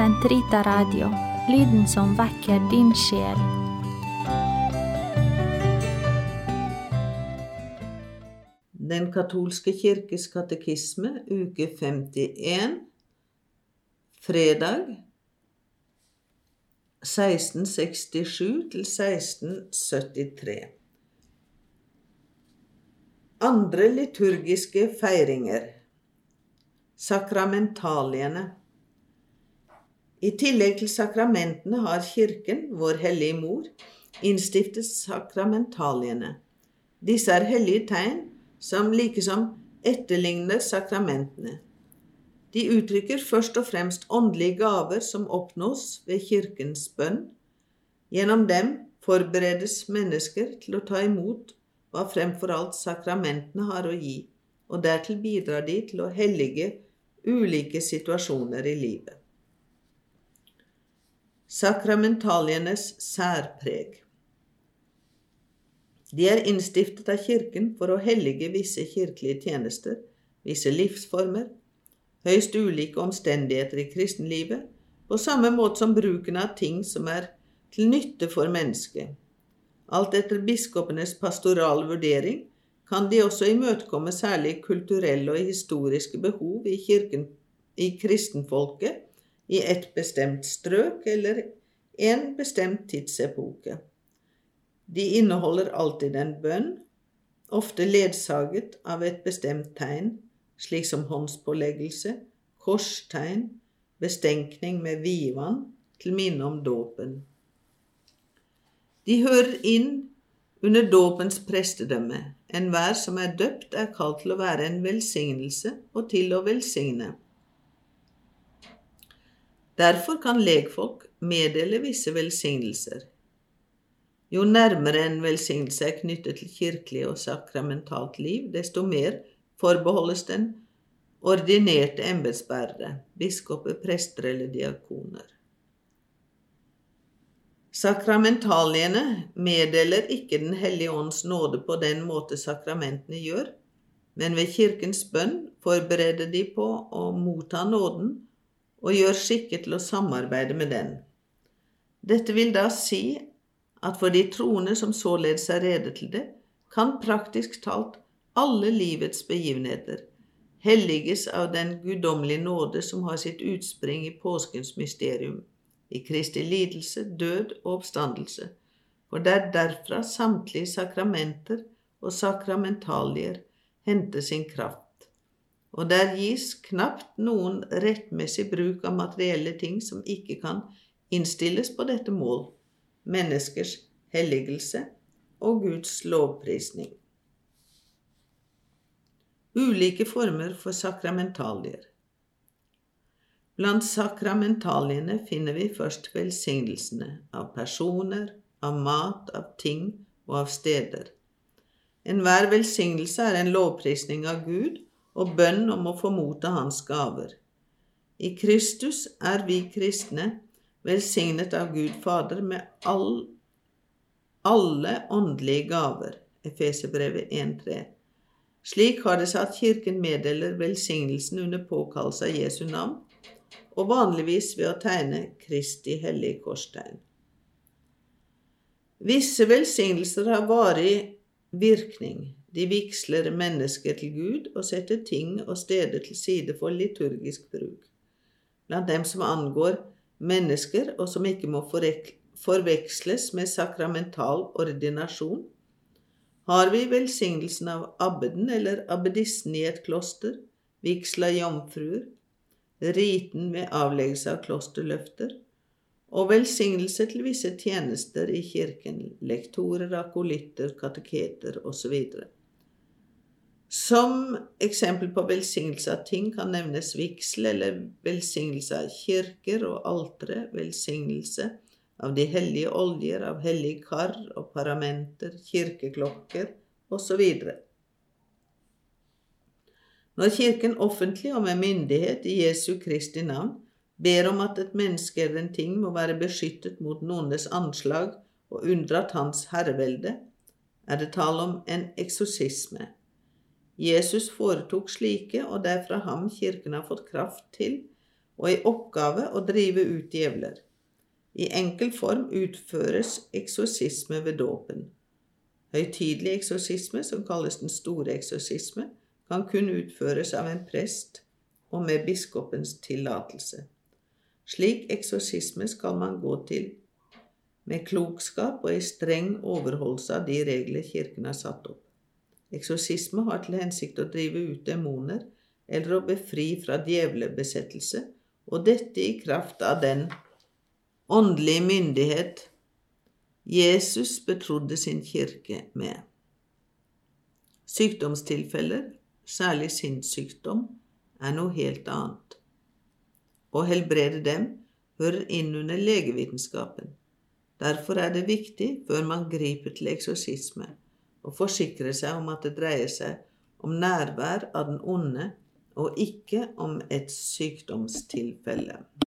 Sentrita Radio, lyden som vekker din sjel. Den katolske kirkes katekisme, uke 51, fredag 1667 til 1673. Andre liturgiske feiringer Sakramentaliene I tillegg til sakramentene har Kirken, vår hellige mor, innstiftet sakramentaliene. Disse er hellige tegn som likesom etterligner sakramentene. De uttrykker først og fremst åndelige gaver som oppnås ved Kirkens bønn. Gjennom dem forberedes mennesker til å ta imot hva fremfor alt sakramentene har å gi, og dertil bidrar de til å hellige ulike situasjoner i livet. Sakramentalienes særpreg. De er innstiftet av Kirken for å hellige visse kirkelige tjenester, visse livsformer, høyst ulike omstendigheter i kristenlivet, på samme måte som bruken av ting som er til nytte for mennesket, Alt etter biskopenes pastorale vurdering kan de også imøtekomme særlig kulturelle og historiske behov i, kirken, i kristenfolket i et bestemt strøk eller en bestemt tidsepoke. De inneholder alltid en bønn, ofte ledsaget av et bestemt tegn, slik som håndspåleggelse, korstegn, bestenkning med vidvann til minne om dåpen. De hører inn under dåpens prestedømme. Enhver som er døpt, er kalt til å være en velsignelse og til å velsigne. Derfor kan legfolk meddele visse velsignelser. Jo nærmere en velsignelse er knyttet til kirkelig og sakramentalt liv, desto mer forbeholdes den ordinerte embetsbærere, biskoper, prester eller diakoner. Sakramentaliene meddeler ikke Den hellige ånds nåde på den måte sakramentene gjør, men ved Kirkens bønn forbereder de på å motta nåden og gjør skikket til å samarbeide med den. Dette vil da si at for de troende som således er rede til det, kan praktisk talt alle livets begivenheter helliges av den guddommelige nåde som har sitt utspring i påskens mysterium i Kristi lidelse, død og oppstandelse, for det er derfra samtlige sakramenter og sakramentalier henter sin kraft, og der gis knapt noen rettmessig bruk av materielle ting som ikke kan innstilles på dette mål, menneskers helligelse og Guds lovprisning. Ulike former for sakramentalier. Blant sakramentaliene finner vi først velsignelsene av personer, av mat, av ting og av steder. Enhver velsignelse er en lovprisning av Gud og bønn om å få motta Hans gaver. I Kristus er vi kristne velsignet av Gud Fader med all, alle åndelige gaver. Efeserbrevet 1.3. Slik har det seg at Kirken meddeler velsignelsen under påkallelse av Jesu navn og vanligvis ved å tegne Kristi hellige korstegn. Visse velsignelser har varig virkning. De vigsler mennesker til Gud og setter ting og steder til side for liturgisk bruk. Blant dem som angår mennesker, og som ikke må forveksles med sakramental ordinasjon, har vi velsignelsen av abbeden eller abbedissen i et kloster, vigsel jomfruer, riten ved avleggelse av klosterløfter og velsignelse til visse tjenester i kirken, lektorer, akolitter, kateketer osv. Som eksempel på velsignelse av ting kan nevnes vigsel eller velsignelse av kirker og altre, velsignelse av de hellige oljer, av hellige kar og paramenter, kirkeklokker osv. Når Kirken offentlig og med myndighet i Jesu Kristi navn ber om at et menneske eller en ting må være beskyttet mot noenes anslag og unndratt hans herrevelde, er det tale om en eksorsisme. Jesus foretok slike, og det er fra ham Kirken har fått kraft til og i oppgave å drive ut djevler. I enkel form utføres eksorsisme ved dåpen. Høytidelig eksorsisme, som kalles den store eksorsisme, kan kun utføres av en prest og med biskopens tillatelse. Slik eksorsisme skal man gå til med klokskap og i streng overholdelse av de regler Kirken har satt opp. Eksorsisme har til hensikt å drive ut demoner eller å befri fra djevlebesettelse, og dette i kraft av den åndelige myndighet Jesus betrodde sin kirke med. Sykdomstilfeller, særlig sinnssykdom, er noe helt annet. Å helbrede dem hører inn under legevitenskapen. Derfor er det viktig, før man griper til eksorsisme, å forsikre seg om at det dreier seg om nærvær av den onde og ikke om et sykdomstilfelle.